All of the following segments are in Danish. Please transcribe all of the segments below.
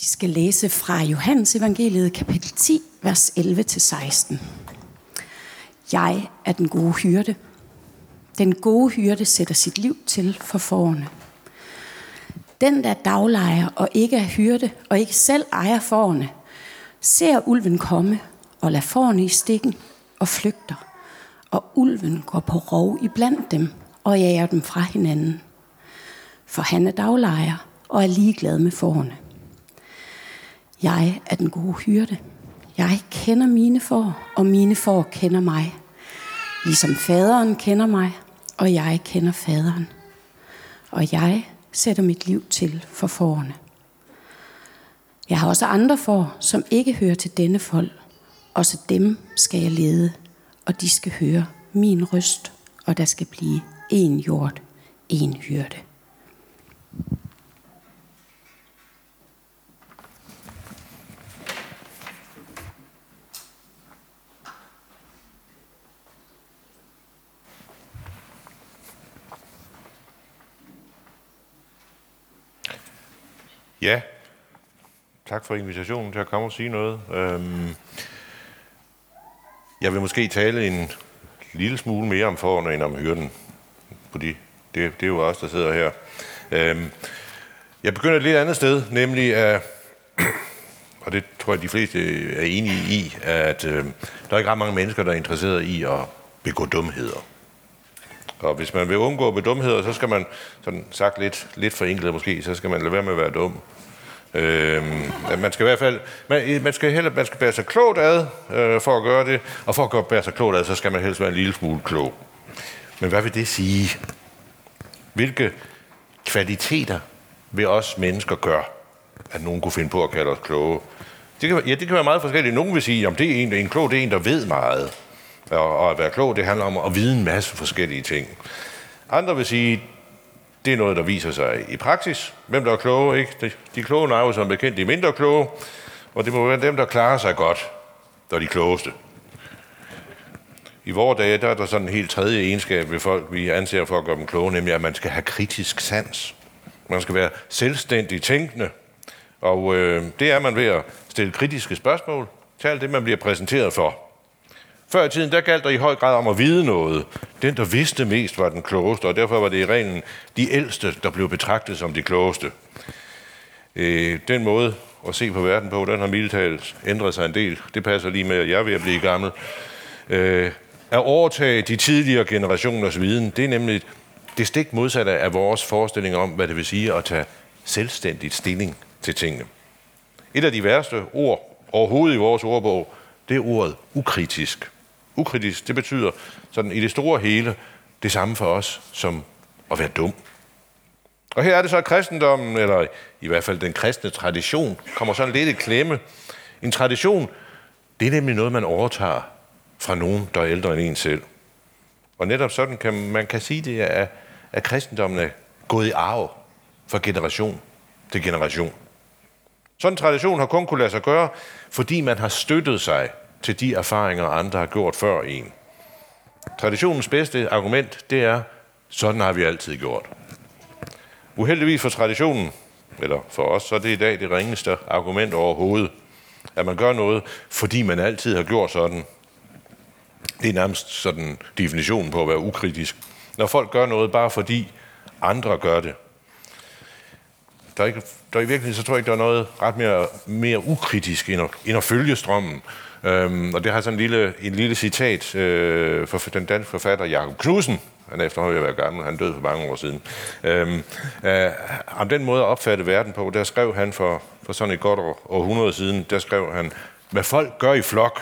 Vi skal læse fra Johannes evangeliet kapitel 10, vers 11-16. Jeg er den gode hyrde. Den gode hyrde sætter sit liv til for forerne. Den, der daglejer og ikke er hyrde og ikke selv ejer forerne, ser ulven komme og lader forerne i stikken og flygter. Og ulven går på rov iblandt dem og jager dem fra hinanden. For han er daglejer og er ligeglad med forerne. Jeg er den gode hyrde. Jeg kender mine får, og mine får kender mig. Ligesom faderen kender mig, og jeg kender faderen. Og jeg sætter mit liv til for forerne. Jeg har også andre får, som ikke hører til denne folk. Også dem skal jeg lede, og de skal høre min røst, og der skal blive en jord, en hyrde. Ja, tak for invitationen til at komme og sige noget. Øhm, jeg vil måske tale en lille smule mere om forerne end om hyrden, fordi det, det er jo os, der sidder her. Øhm, jeg begynder et lidt andet sted, nemlig at, og det tror jeg, de fleste er enige i, at øh, der er ikke ret mange mennesker, der er interesseret i at begå dumheder. Og hvis man vil undgå ved dumheder, så skal man, sådan sagt lidt, lidt forenklet måske, så skal man lade være med at være dum. Øhm, man skal i hvert fald, man, man skal heller, man skal bære sig klogt ad øh, for at gøre det, og for at gøre, bære sig klogt ad, så skal man helst være en lille smule klog. Men hvad vil det sige? Hvilke kvaliteter vil os mennesker gøre, at nogen kunne finde på at kalde os kloge? Det kan, ja, det kan være meget forskelligt. Nogen vil sige, at det er en, en klog, det er en, der ved meget. Og, og at være klog, det handler om at vide en masse forskellige ting. Andre vil sige, det er noget, der viser sig i praksis. Hvem der er kloge, ikke? De, de kloge er jo som bekendt de mindre kloge, og det må være dem, der klarer sig godt, der er de klogeste. I vores dage, der er der sådan en helt tredje egenskab ved folk, vi anser for at gøre dem kloge, nemlig at man skal have kritisk sans. Man skal være selvstændig tænkende, og øh, det er man ved at stille kritiske spørgsmål til alt det, man bliver præsenteret for. Før i tiden, der galt der i høj grad om at vide noget. Den, der vidste mest, var den klogeste, og derfor var det i reglen de ældste, der blev betragtet som de klogeste. Øh, den måde at se på verden på, den har mildtalt ændret sig en del. Det passer lige med, at jeg er ved at blive gammel. Øh, at overtage de tidligere generationers viden, det er nemlig det stik modsatte af vores forestilling om, hvad det vil sige at tage selvstændigt stilling til tingene. Et af de værste ord overhovedet i vores ordbog, det er ordet ukritisk. Ukritisk, det betyder sådan i det store hele det samme for os som at være dum. Og her er det så, at kristendommen, eller i hvert fald den kristne tradition, kommer sådan lidt i klemme. En tradition, det er nemlig noget, man overtager fra nogen, der er ældre end en selv. Og netop sådan kan man kan sige det, at, at kristendommen er gået i arv fra generation til generation. Sådan en tradition har kun kunne lade sig gøre, fordi man har støttet sig til de erfaringer, andre har gjort før en. Traditionens bedste argument, det er, sådan har vi altid gjort. Uheldigvis for traditionen, eller for os, så er det i dag det ringeste argument overhovedet, at man gør noget, fordi man altid har gjort sådan. Det er nærmest sådan definitionen på at være ukritisk. Når folk gør noget bare fordi andre gør det. Der er, ikke, der er i virkeligheden, så tror jeg ikke, der er noget ret mere, mere ukritisk end at, end at følge strømmen. Øhm, og det har sådan en lille, en lille citat øh, for den danske forfatter Jakob Knudsen, han er efterhånden ved at være gammel, han døde for mange år siden. Øhm, øh, om den måde at opfatte verden på, der skrev han for, for sådan et godt år, århundrede siden, der skrev han, hvad folk gør i flok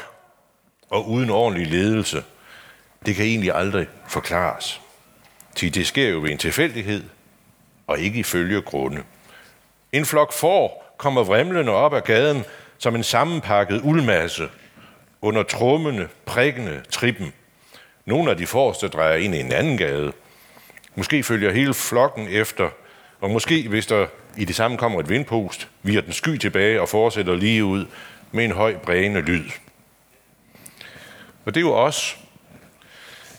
og uden ordentlig ledelse, det kan egentlig aldrig forklares. Til det sker jo ved en tilfældighed, og ikke ifølge grunde. En flok får kommer vrimlende op ad gaden som en sammenpakket uldmasse under trummende, prikkende trippen. Nogle af de forreste drejer ind i en anden gade. Måske følger hele flokken efter, og måske, hvis der i det samme kommer et vindpost, virer den sky tilbage og fortsætter lige ud med en høj brægende lyd. Og det er jo os.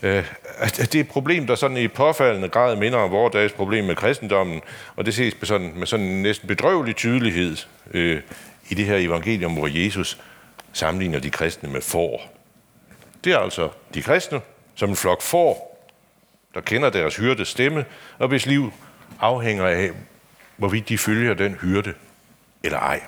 Øh, altså, det er et problem, der sådan i påfaldende grad minder om vores dags problem med kristendommen, og det ses med sådan, med sådan en næsten bedrøvelig tydelighed øh, i det her evangelium, hvor Jesus sammenligner de kristne med får. Det er altså de kristne, som en flok får, der kender deres hyrdes stemme, og hvis liv afhænger af, hvorvidt de følger den hyrde eller ej.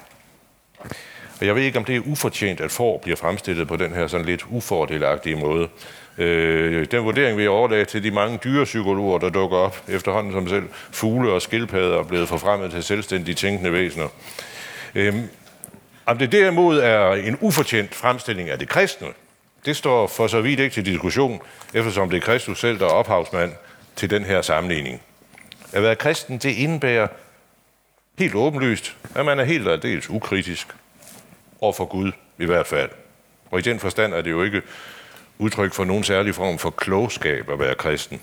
Og jeg ved ikke, om det er ufortjent, at får bliver fremstillet på den her sådan lidt ufordelagtige måde. Øh, den vurdering vil jeg overlade til de mange dyrepsykologer, der dukker op efterhånden som selv fugle og skildpadder er blevet forfremmet til selvstændige tænkende væsener. Øh, om det derimod er en ufortjent fremstilling af det kristne, det står for så vidt ikke til diskussion, eftersom det er Kristus selv, der er ophavsmand til den her sammenligning. At være kristen, det indebærer helt åbenlyst, at man er helt og dels ukritisk over for Gud i hvert fald. Og i den forstand er det jo ikke udtryk for nogen særlig form for klogskab at være kristen.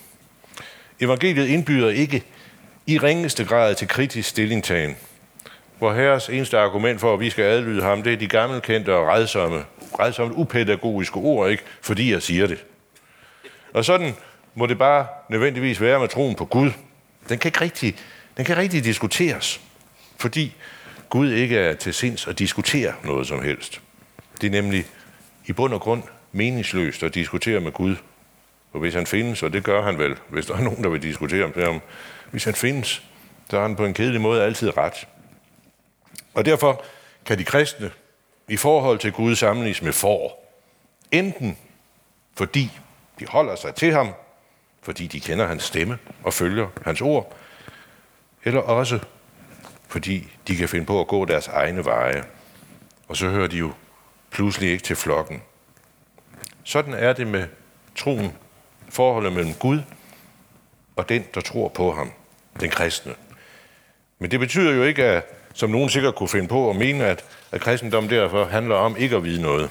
Evangeliet indbyder ikke i ringeste grad til kritisk stillingtagen, hvor herres eneste argument for, at vi skal adlyde ham, det er de gammelkendte og redsomme, redsomme upædagogiske ord, ikke? fordi jeg siger det. Og sådan må det bare nødvendigvis være med troen på Gud. Den kan ikke rigtig, den kan rigtig diskuteres, fordi Gud ikke er til sinds at diskutere noget som helst. Det er nemlig i bund og grund meningsløst at diskutere med Gud. Og hvis han findes, og det gør han vel, hvis der er nogen, der vil diskutere med ham, hvis han findes, så har han på en kedelig måde altid ret. Og derfor kan de kristne i forhold til Gud sammenlignes med får. Enten fordi de holder sig til ham, fordi de kender hans stemme og følger hans ord, eller også fordi de kan finde på at gå deres egne veje. Og så hører de jo pludselig ikke til flokken. Sådan er det med troen, forholdet mellem Gud og den, der tror på ham, den kristne. Men det betyder jo ikke, at, som nogen sikkert kunne finde på at mene, at, at kristendom derfor handler om ikke at vide noget.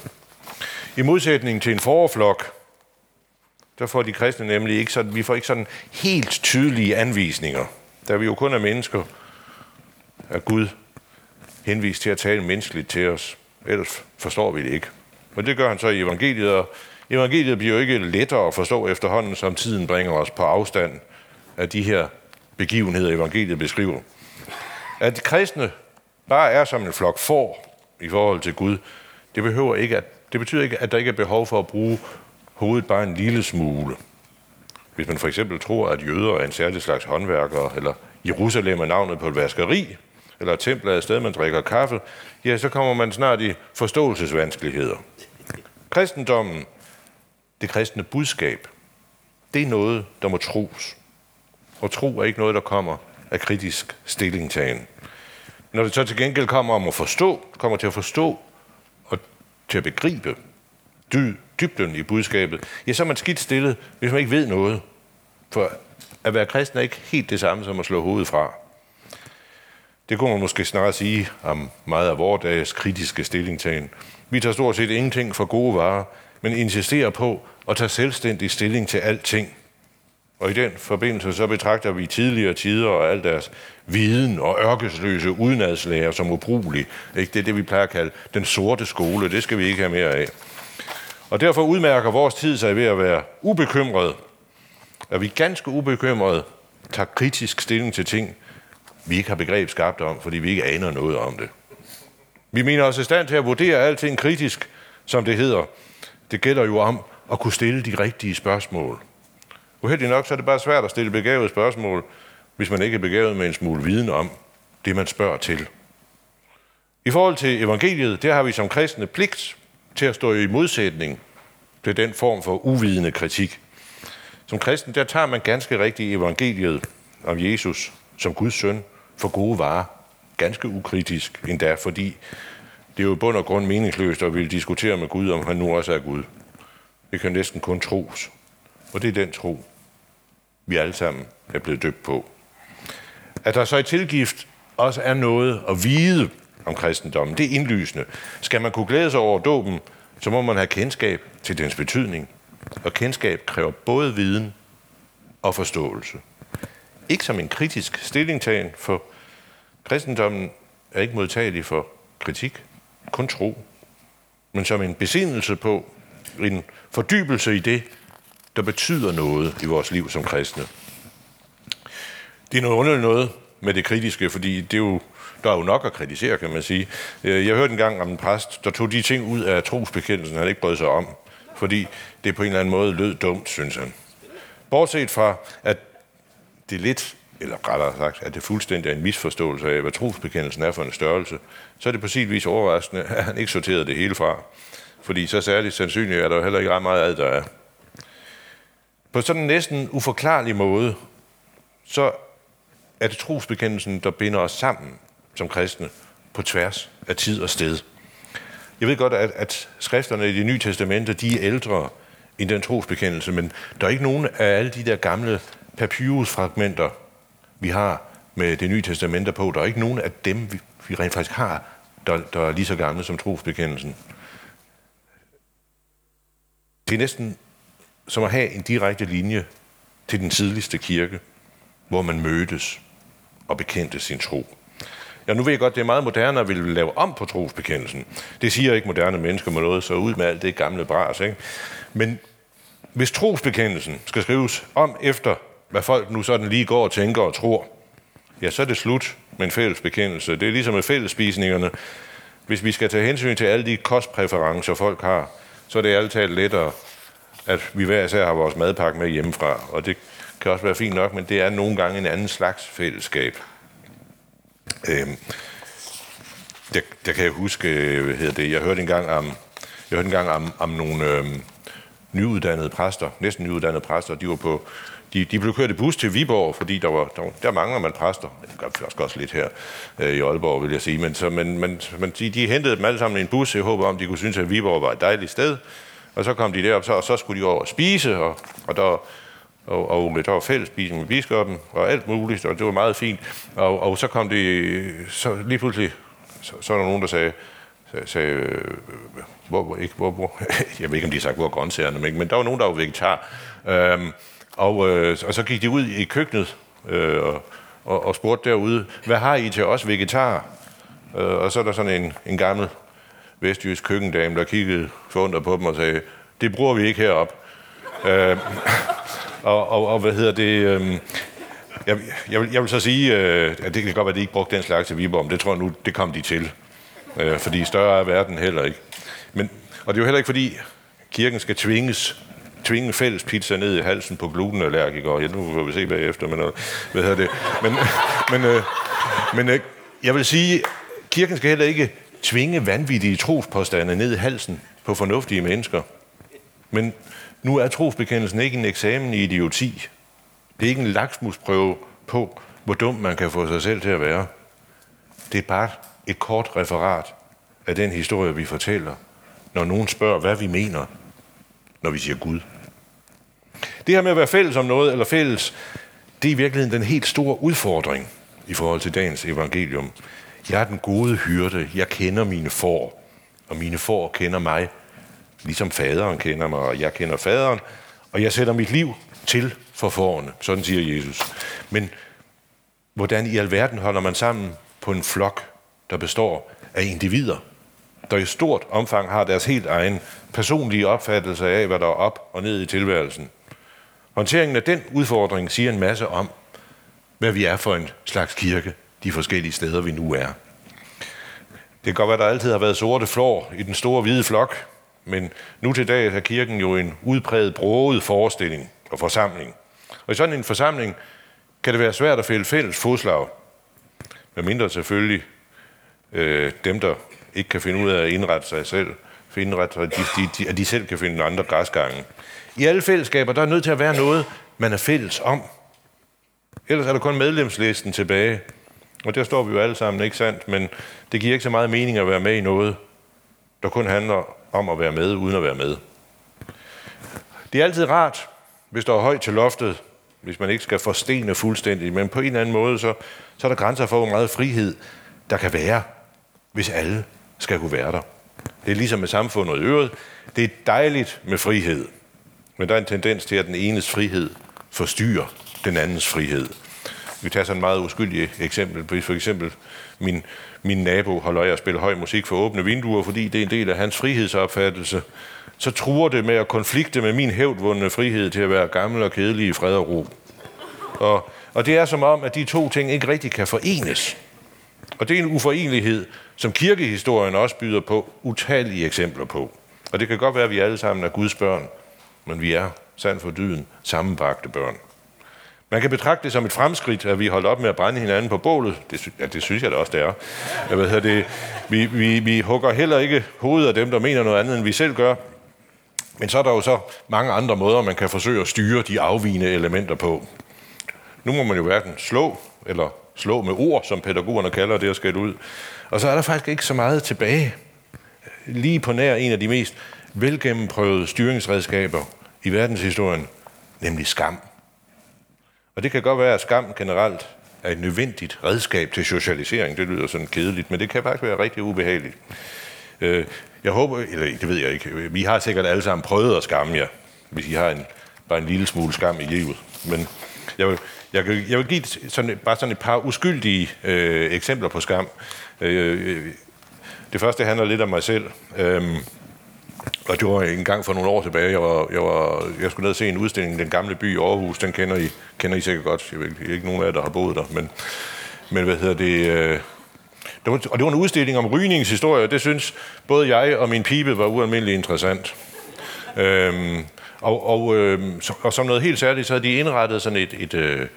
I modsætning til en forflok, der får de kristne nemlig ikke sådan, vi får ikke sådan helt tydelige anvisninger, da vi jo kun er mennesker, er Gud henvist til at tale menneskeligt til os. Ellers forstår vi det ikke. Og det gør han så i evangeliet, og evangeliet bliver jo ikke lettere at forstå efterhånden, som tiden bringer os på afstand af de her begivenheder, evangeliet beskriver. At kristne bare er som en flok får i forhold til Gud, det, behøver ikke at, det betyder ikke, at der ikke er behov for at bruge hovedet bare en lille smule. Hvis man for eksempel tror, at jøder er en særlig slags håndværker, eller Jerusalem er navnet på et vaskeri, eller templet er et sted, man drikker kaffe, ja, så kommer man snart i forståelsesvanskeligheder. Kristendommen, det kristne budskab, det er noget, der må tros. Og tro er ikke noget, der kommer af kritisk stillingtagen. Når det så til gengæld kommer om at forstå, kommer til at forstå og til at begribe dy, dybden i budskabet, ja, så er man skidt stillet, hvis man ikke ved noget. For at være kristen er ikke helt det samme som at slå hovedet fra. Det kunne man måske snarere sige om meget af vores dages kritiske stillingtagen. Vi tager stort set ingenting for gode varer, men insisterer på at tage selvstændig stilling til alting. Og i den forbindelse så betragter vi tidligere tider og al deres viden og ørkesløse udenadslærer som ubrugelig. Ikke? Det er det, vi plejer at kalde den sorte skole. Det skal vi ikke have mere af. Og derfor udmærker vores tid sig ved at være ubekymret. At vi ganske ubekymret tager kritisk stilling til ting, vi ikke har begreb skabt om, fordi vi ikke aner noget om det. Vi mener os i stand til at vurdere alting kritisk, som det hedder. Det gælder jo om at kunne stille de rigtige spørgsmål. Uheldig nok så er det bare svært at stille begavede spørgsmål, hvis man ikke er begavet med en smule viden om det, man spørger til. I forhold til evangeliet, der har vi som kristne pligt til at stå i modsætning til den form for uvidende kritik. Som kristen, der tager man ganske rigtigt evangeliet om Jesus som Guds søn for gode varer. Ganske ukritisk endda, fordi det er jo i bund og grund meningsløst at ville diskutere med Gud, om han nu også er Gud. Det kan næsten kun tros. Og det er den tro, vi alle sammen er blevet døbt på. At der så i tilgift også er noget at vide om kristendommen, det er indlysende. Skal man kunne glæde sig over dåben, så må man have kendskab til dens betydning. Og kendskab kræver både viden og forståelse. Ikke som en kritisk stillingtagen, for kristendommen er ikke modtagelig for kritik, kun tro, men som en besindelse på, en fordybelse i det, der betyder noget i vores liv som kristne. Det er noget underligt noget med det kritiske, fordi det er jo, der er jo nok at kritisere, kan man sige. Øh, jeg hørte engang om en præst, der tog de ting ud af trosbekendelsen, han ikke brød sig om, fordi det på en eller anden måde lød dumt, synes han. Bortset fra, at det lidt, eller rettere sagt, at det fuldstændig er en misforståelse af, hvad trosbekendelsen er for en størrelse, så er det på sit vis overraskende, at han ikke sorterede det hele fra. Fordi så særligt sandsynligt er der jo heller ikke ret meget af, der er. På sådan en næsten uforklarlig måde, så er det trosbekendelsen, der binder os sammen som kristne på tværs af tid og sted. Jeg ved godt, at, at skrifterne i det nye testamente, de er ældre end den trosbekendelse, men der er ikke nogen af alle de der gamle papyrusfragmenter, vi har med det nye testamente på, der er ikke nogen af dem, vi, vi rent faktisk har, der, der er lige så gamle som trosbekendelsen. Det er næsten som at have en direkte linje til den tidligste kirke, hvor man mødtes og bekendte sin tro. Ja, nu ved jeg godt, det er meget moderne at ville lave om på trosbekendelsen. Det siger ikke moderne mennesker med noget, så ud med alt det gamle bras. Ikke? Men hvis trosbekendelsen skal skrives om efter, hvad folk nu sådan lige går og tænker og tror, ja, så er det slut med en fælles bekendelse. Det er ligesom med fællesspisningerne. Hvis vi skal tage hensyn til alle de kostpræferencer, folk har, så er det altid lettere, at vi hver især har vores madpakke med hjemmefra. Og det kan også være fint nok, men det er nogle gange en anden slags fællesskab. Øhm, der, der kan jeg huske, øh, hvad hedder det, jeg hørte engang om, jeg hørte engang om, om nogle øhm, nyuddannede præster, næsten nyuddannede præster, de var på, de, de blev kørt i bus til Viborg, fordi der var, der, der mangler man præster. Det gør også, også lidt her øh, i Aalborg, vil jeg sige. Men, så, men, men, men de, de hentede dem alle sammen i en bus i håb om, de kunne synes, at Viborg var et dejligt sted. Og så kom de derop, så, og så skulle de over og spise, og, og der, og, og der var fællesspisning med biskoppen, og alt muligt, og det var meget fint. Og, og så kom de, så lige pludselig, så, så er der nogen, der sagde, sagde øh, hvor, hvor, ikke, hvor, hvor, jeg ved ikke, om de har sagt, hvor grøntsagerne, men, men der var nogen, der var vegetar. Øhm, og, øh, og så gik de ud i køkkenet øh, og, og, og spurgte derude, hvad har I til os vegetarer? Øh, og så er der sådan en, en gammel vestjysk køkkendame, der kiggede forundret på dem og sagde, det bruger vi ikke herop. øh, og, og, og hvad hedder det... Øh, jeg, jeg, vil, jeg vil så sige, øh, at det kan godt være, at de ikke brugte den slags til Viborg, men det tror jeg nu, det kom de til. Øh, fordi større er verden heller ikke. Men, og det er jo heller ikke, fordi kirken skal tvinges tvinge fælles pizza ned i halsen på glutenallergikere. Ja, nu får vi se bagefter, men øh, hvad hedder det? Men, men, øh, men øh, jeg vil sige, kirken skal heller ikke tvinge vanvittige trospåstande ned i halsen på fornuftige mennesker. Men nu er trosbekendelsen ikke en eksamen i idioti. Det er ikke en laksmusprøve på, hvor dum man kan få sig selv til at være. Det er bare et kort referat af den historie, vi fortæller, når nogen spørger, hvad vi mener, når vi siger Gud. Det her med at være fælles om noget, eller fælles, det er i virkeligheden den helt store udfordring i forhold til dagens evangelium. Jeg er den gode hyrde. Jeg kender mine får, og mine får kender mig, ligesom faderen kender mig, og jeg kender faderen, og jeg sætter mit liv til for forerne. Sådan siger Jesus. Men hvordan i alverden holder man sammen på en flok, der består af individer, der i stort omfang har deres helt egen personlige opfattelse af, hvad der er op og ned i tilværelsen. Håndteringen af den udfordring siger en masse om, hvad vi er for en slags kirke, de forskellige steder, vi nu er. Det kan godt være, at der altid har været sorte flår i den store hvide flok, men nu til dag er kirken jo en udpræget broget forestilling og forsamling. Og i sådan en forsamling kan det være svært at fælde fælles fodslag, medmindre selvfølgelig øh, dem, der ikke kan finde ud af at indrette sig selv, indrette sig, de, de, de, at de selv kan finde andre græsgange. I alle fællesskaber, der er nødt til at være noget, man er fælles om. Ellers er der kun medlemslisten tilbage. Og der står vi jo alle sammen, ikke sandt? Men det giver ikke så meget mening at være med i noget, der kun handler om at være med, uden at være med. Det er altid rart, hvis der er højt til loftet, hvis man ikke skal forstene fuldstændig, men på en eller anden måde, så, så er der grænser for, hvor meget frihed der kan være, hvis alle skal kunne være der. Det er ligesom med samfundet i øvrigt. Det er dejligt med frihed, men der er en tendens til, at den enes frihed forstyrrer den andens frihed. vi tager sådan et meget uskyldigt eksempel. For eksempel, min, min nabo holder af at spille høj musik for åbne vinduer, fordi det er en del af hans frihedsopfattelse. Så truer det med at konflikte med min hævdvundne frihed til at være gammel og kedelig i fred og ro. Og, og det er som om, at de to ting ikke rigtig kan forenes. Og det er en uforenelighed, som kirkehistorien også byder på utallige eksempler på. Og det kan godt være, at vi alle sammen er Guds børn, men vi er, sandt for dyden, sammenbragte børn. Man kan betragte det som et fremskridt, at vi holder op med at brænde hinanden på bålet. Det, ja, det synes jeg da også, det er. Jeg ved, det, vi, vi, vi hugger heller ikke hovedet af dem, der mener noget andet, end vi selv gør. Men så er der jo så mange andre måder, man kan forsøge at styre de afvigende elementer på. Nu må man jo hverken slå, eller slå med ord, som pædagogerne kalder det at skælde ud. Og så er der faktisk ikke så meget tilbage. Lige på nær en af de mest velgennemprøvede styringsredskaber i verdenshistorien, nemlig skam. Og det kan godt være, at skam generelt er et nødvendigt redskab til socialisering. Det lyder sådan kedeligt, men det kan faktisk være rigtig ubehageligt. Øh, jeg håber, eller det ved jeg ikke, vi har sikkert alle sammen prøvet at skamme jer, hvis I har en, bare en lille smule skam i livet. Men jeg vil, jeg kan, jeg vil give sådan, bare sådan et par uskyldige øh, eksempler på skam. Øh, øh det første handler lidt om mig selv. Øh, og det var en gang for nogle år tilbage. Jeg, var, jeg, var, jeg skulle ned og se en udstilling, Den Gamle By i Aarhus. Den kender I, kender I sikkert godt. Jeg ved ikke nogen af jer, der har boet der. Men, men hvad hedder det... Øh, det var, og det var en udstilling om rygningshistorie. Det synes både jeg og min pibe var ualmindeligt interessant. Øhm, og, og, øh, og som noget helt særligt, så havde de indrettet sådan et, et, øh,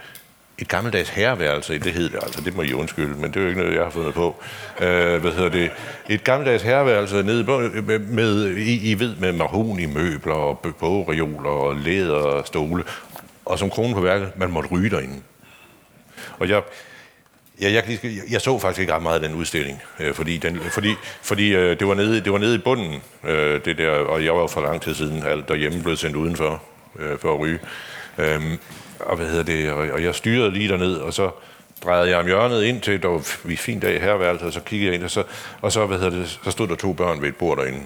et gammeldags herreværelse, det hed det altså, det må I undskylde, men det er jo ikke noget, jeg har fundet på. Øh, hvad hedder det? Et gammeldags herreværelse nede med, med I, I ved, med mahoni møbler og bogreoler og læder og stole. Og som kronen på værket, man måtte ryge derinde. Og jeg, Ja, jeg, jeg, jeg så faktisk ikke ret meget af den udstilling, øh, fordi, den, fordi, fordi øh, det, var nede, det var nede i bunden, øh, det der, og jeg var for lang tid siden alt derhjemme blevet sendt udenfor øh, for at ryge. Øh, og hvad hedder det, og, og jeg styrede lige derned, og så drejede jeg om hjørnet ind til, der var en fin dag herværelse, og så kiggede jeg ind, og så, og så, hvad hedder det, så stod der to børn ved et bord derinde.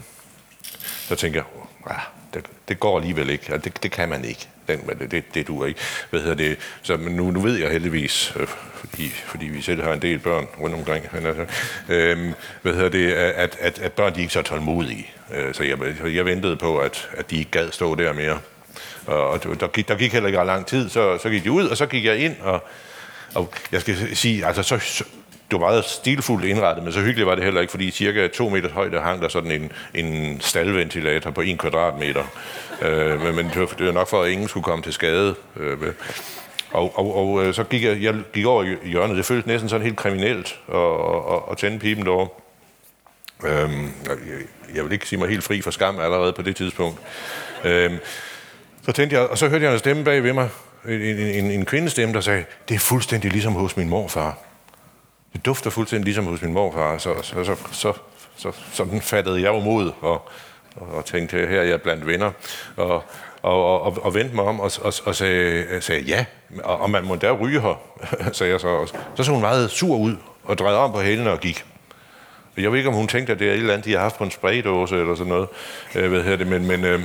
Så tænkte jeg, ah, det, det går alligevel ikke, og det, det kan man ikke. Den, det, det, det duer ikke. Hvad hedder det? Så, men nu, nu ved jeg heldigvis, øh, fordi, fordi vi selv har en del børn rundt omkring, men altså, øh, hvad hedder det, at, at, at børn de er ikke så tålmodige. Øh, så jeg, jeg ventede på, at, at de ikke gad stå der mere. Og der gik, der gik heller ikke ret lang tid, så, så gik de ud, og så gik jeg ind, og, og jeg skal sige, altså så, så det var meget stilfuldt indrettet, men så hyggeligt var det heller ikke, fordi cirka to meters højde hang der sådan en, en staldventilator på en kvadratmeter. Øh, men, men det, var, det var nok for, at ingen skulle komme til skade. Øh, og, og, og øh, så gik jeg, jeg gik over i hjørnet. Det føltes næsten sådan helt kriminelt at, at, at tænde pipen derovre. Øhm, jeg, jeg vil ikke sige mig helt fri for skam allerede på det tidspunkt. Øhm, så tændte jeg, og så hørte jeg en stemme bag ved mig, en, en, en kvindestemme, der sagde, det er fuldstændig ligesom hos min morfar. Det dufter fuldstændig ligesom hos min morfar. Så, så, så, så, så sådan fattede jeg jo mod og, og tænkte, her er jeg blandt venner. Og, og, og, og vendte mig om og, og, og sagde, sagde ja, og, og man må da ryge her, sagde jeg så også. Så så hun meget sur ud og drejede om på hælene og gik. Jeg ved ikke, om hun tænkte, at det er et eller andet, de har haft på en spraydåse eller sådan noget. Øh, jeg ved det, men, men, øh,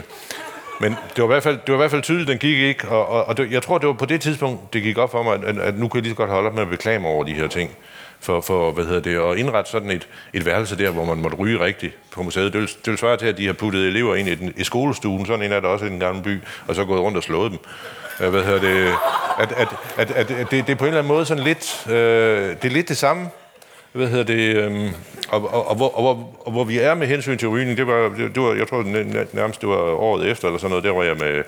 men det var, i hvert fald, det var i hvert fald tydeligt, den gik ikke. Og, og, og det, jeg tror, det var på det tidspunkt, det gik op for mig, at, at nu kan jeg lige så godt holde op med at beklage mig over de her ting. For, for hvad hedder det, at indrette sådan et, et værelse der, hvor man måtte ryge rigtigt på museet. Det vil, det vil svare til, at de har puttet elever ind i, den, i skolestuen, sådan en er der også i den gamle by, og så gået rundt og slået dem. Øh, hvad hedder det? At, at, at, at, at det, det er på en eller anden måde sådan lidt, øh, det er lidt det samme, hvad hedder det, øhm, og, og, og, hvor, og, hvor, og hvor vi er med hensyn til rygning, det var, det, det var jeg tror nærmest det var året efter, eller sådan noget, der var jeg med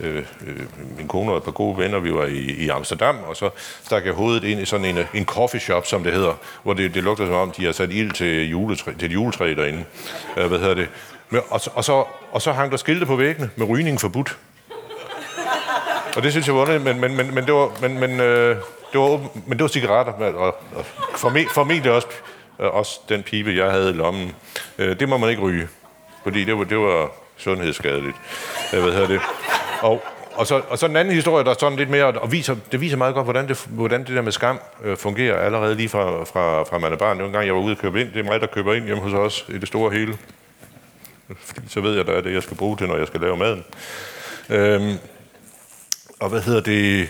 Øh, øh, min kone og et par gode venner, vi var i, i Amsterdam, og så stak jeg hovedet ind i sådan en, en coffee shop, som det hedder, hvor det, det lugter som om, de har sat ild til, juletræ, til et juletræ derinde. Øh, hvad hedder det? Men, og, og, så, og så hang der skilte på væggene med rygning forbudt. Og det synes jeg var underligt, men, men, men, men det var, men, men, øh, det var, men det var cigaretter, og, og formentlig også, øh, også den pibe, jeg havde i lommen. Øh, det må man ikke ryge, fordi det var, det var sundhedsskadeligt. Øh, jeg ved det. Og, og så, og så en anden historie, der er sådan lidt mere, og viser, det viser meget godt, hvordan det, hvordan det der med skam øh, fungerer allerede lige fra, fra, fra man er barn. Det var en gang, jeg var ude og købe ind. Det er mig, der køber ind hjemme hos os i det store hele. Fordi så ved jeg, der er det, jeg skal bruge til, når jeg skal lave maden. Øhm, og hvad hedder det?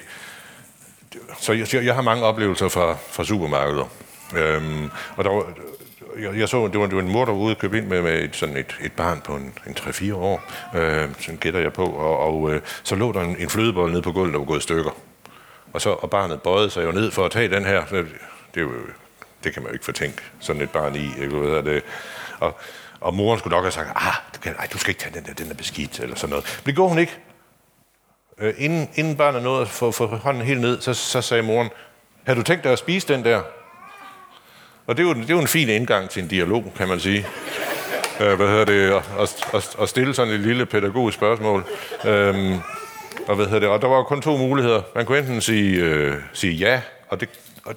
så jeg, jeg har mange oplevelser fra, fra supermarkeder. Øhm, og der var, jeg, jeg så, det var, det var en mor, der var ude og købe ind med, med et, sådan et, et barn på en, en 3-4 år, øh, sådan gætter jeg på, og, og øh, så lå der en, en flødebold nede på gulvet, der var gået i stykker. Og, så, og barnet bøjede sig jo ned for at tage den her. Det, det, jo, det kan man jo ikke fortænke sådan et barn i. Ikke? Hvad det? Og, og moren skulle nok have sagt, ah, du, kan, ej, du skal ikke tage den der, den er beskidt, eller sådan noget. Men det gjorde hun ikke. Øh, inden, inden barnet nåede at få, få hånden helt ned, så, så sagde moren, har du tænkt dig at spise den der? Og det er, jo, det er jo en fin indgang til en dialog, kan man sige. Øh, hvad hedder det? At, at, at stille sådan et lille pædagogisk spørgsmål. Øhm, og, hvad hedder det? og der var kun to muligheder. Man kunne enten sige, øh, sige ja, og, det, og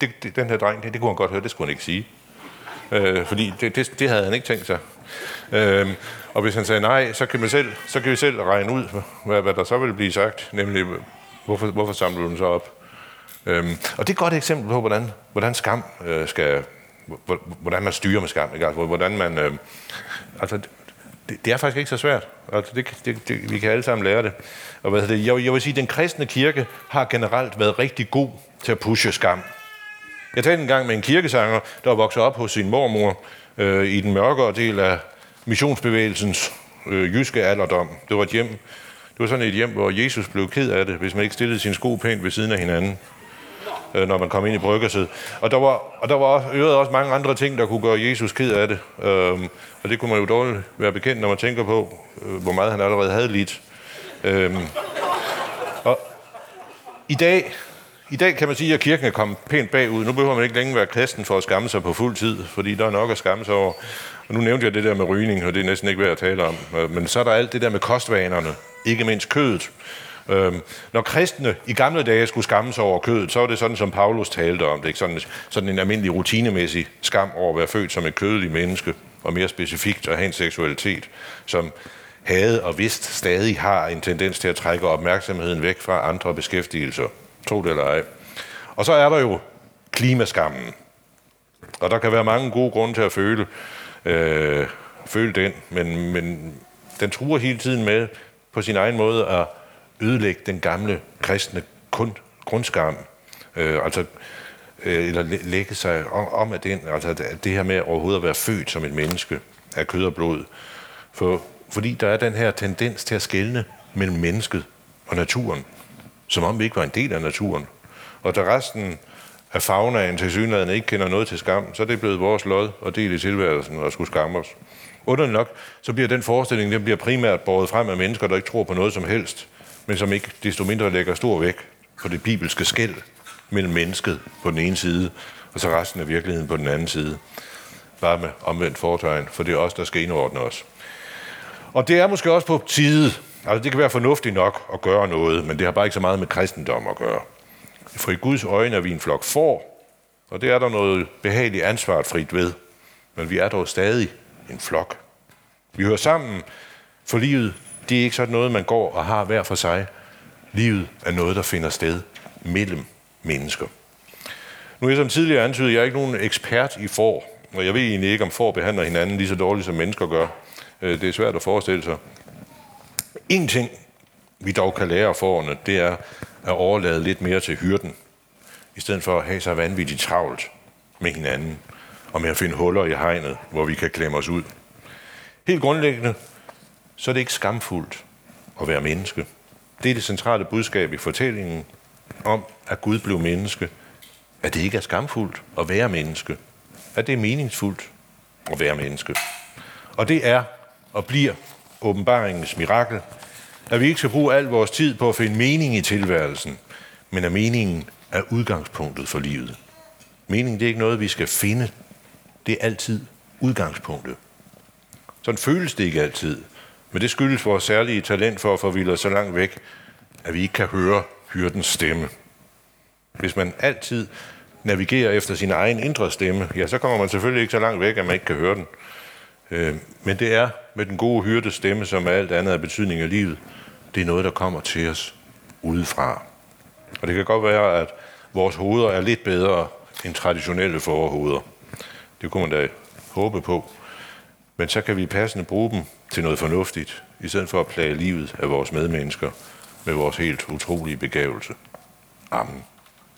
det, det, den her dreng, det, det kunne han godt høre, det skulle han ikke sige. Øh, fordi det, det, det havde han ikke tænkt sig. Øh, og hvis han sagde nej, så kan, vi selv, så kan vi selv regne ud, hvad, hvad der så vil blive sagt, nemlig, hvorfor, hvorfor samler du den så op? Øhm, og det er et godt eksempel på, hvordan, hvordan skam øh, skal, hvordan man styrer med skam. Ikke? Altså, hvordan man, øh, altså, det, det er faktisk ikke så svært. Altså, det, det, det, vi kan alle sammen lære det. Og hvad det? Jeg, jeg vil sige, at den kristne kirke har generelt været rigtig god til at pushe skam. Jeg talte en gang med en kirkesanger, der var vokset op hos sin mormor øh, i den mørkere del af missionsbevægelsens øh, jyske alderdom. Det var et hjem, det var sådan et hjem, hvor Jesus blev ked af det, hvis man ikke stillede sin sko pænt ved siden af hinanden øh, når man kom ind i bryggerset. Og der var, og der var også, også mange andre ting, der kunne gøre Jesus ked af det. Øhm, og det kunne man jo dårligt være bekendt, når man tænker på, øh, hvor meget han allerede havde lidt. Øhm, og i dag, i dag kan man sige, at kirken er kommet pænt bagud. Nu behøver man ikke længere være kristen for at skamme sig på fuld tid, fordi der er nok at skamme sig over. Og nu nævnte jeg det der med rygning, og det er næsten ikke værd at tale om. Øh, men så er der alt det der med kostvanerne, ikke mindst kødet. Øhm, når kristne i gamle dage skulle skamme sig over kødet, så var det sådan, som Paulus talte om det. Ikke? Sådan, sådan en almindelig rutinemæssig skam over at være født som et kødeligt menneske, og mere specifikt at have en seksualitet, som havde og vist stadig har en tendens til at trække opmærksomheden væk fra andre beskæftigelser. Tro det eller ej. Og så er der jo klimaskammen. Og der kan være mange gode grunde til at føle, øh, føle den, men, men den truer hele tiden med på sin egen måde at ødelægge den gamle kristne kun, grundskam, øh, altså øh, eller lægge sig om, om at den, altså det her med overhovedet at være født som et menneske af kød og blod. For, fordi der er den her tendens til at skelne mellem mennesket og naturen, som om vi ikke var en del af naturen. Og da resten af faunaen til synligheden ikke kender noget til skam, så er det blevet vores lod og del i tilværelsen og skulle skamme os. Underligt nok, så bliver den forestilling, den bliver primært båret frem af mennesker, der ikke tror på noget som helst, men som ikke desto mindre lægger stor vægt på det bibelske skæld mellem mennesket på den ene side, og så resten af virkeligheden på den anden side. Bare med omvendt foretegn, for det er os, der skal indordne os. Og det er måske også på tide. Altså, det kan være fornuftigt nok at gøre noget, men det har bare ikke så meget med kristendom at gøre. For i Guds øjne er vi en flok får, og det er der noget behageligt ansvarsfrit ved. Men vi er dog stadig en flok. Vi hører sammen, for livet det er ikke sådan noget, man går og har hver for sig. Livet er noget, der finder sted mellem mennesker. Nu er jeg som tidligere antydet, jeg er ikke nogen ekspert i får, og jeg ved egentlig ikke, om får behandler hinanden lige så dårligt, som mennesker gør. Øh, det er svært at forestille sig. En ting, vi dog kan lære af forerne, det er at overlade lidt mere til hyrden, i stedet for at have sig vanvittigt travlt med hinanden, og med at finde huller i hegnet, hvor vi kan klemme os ud. Helt grundlæggende så er det ikke skamfuldt at være menneske. Det er det centrale budskab i fortællingen om, at Gud blev menneske. At det ikke er skamfuldt at være menneske. At det er meningsfuldt at være menneske. Og det er og bliver åbenbaringens mirakel, at vi ikke skal bruge al vores tid på at finde mening i tilværelsen, men at meningen er udgangspunktet for livet. Meningen det er ikke noget, vi skal finde. Det er altid udgangspunktet. Sådan føles det ikke altid. Men det skyldes vores særlige talent for at forvilde så langt væk, at vi ikke kan høre hyrdens stemme. Hvis man altid navigerer efter sin egen indre stemme, ja, så kommer man selvfølgelig ikke så langt væk, at man ikke kan høre den. Øh, men det er med den gode hyrdes stemme, som er alt andet af betydning af livet, det er noget, der kommer til os udefra. Og det kan godt være, at vores hoveder er lidt bedre end traditionelle forhoveder. Det kunne man da håbe på. Men så kan vi passende bruge dem til noget fornuftigt, i stedet for at plage livet af vores medmennesker med vores helt utrolige begævelse. Amen.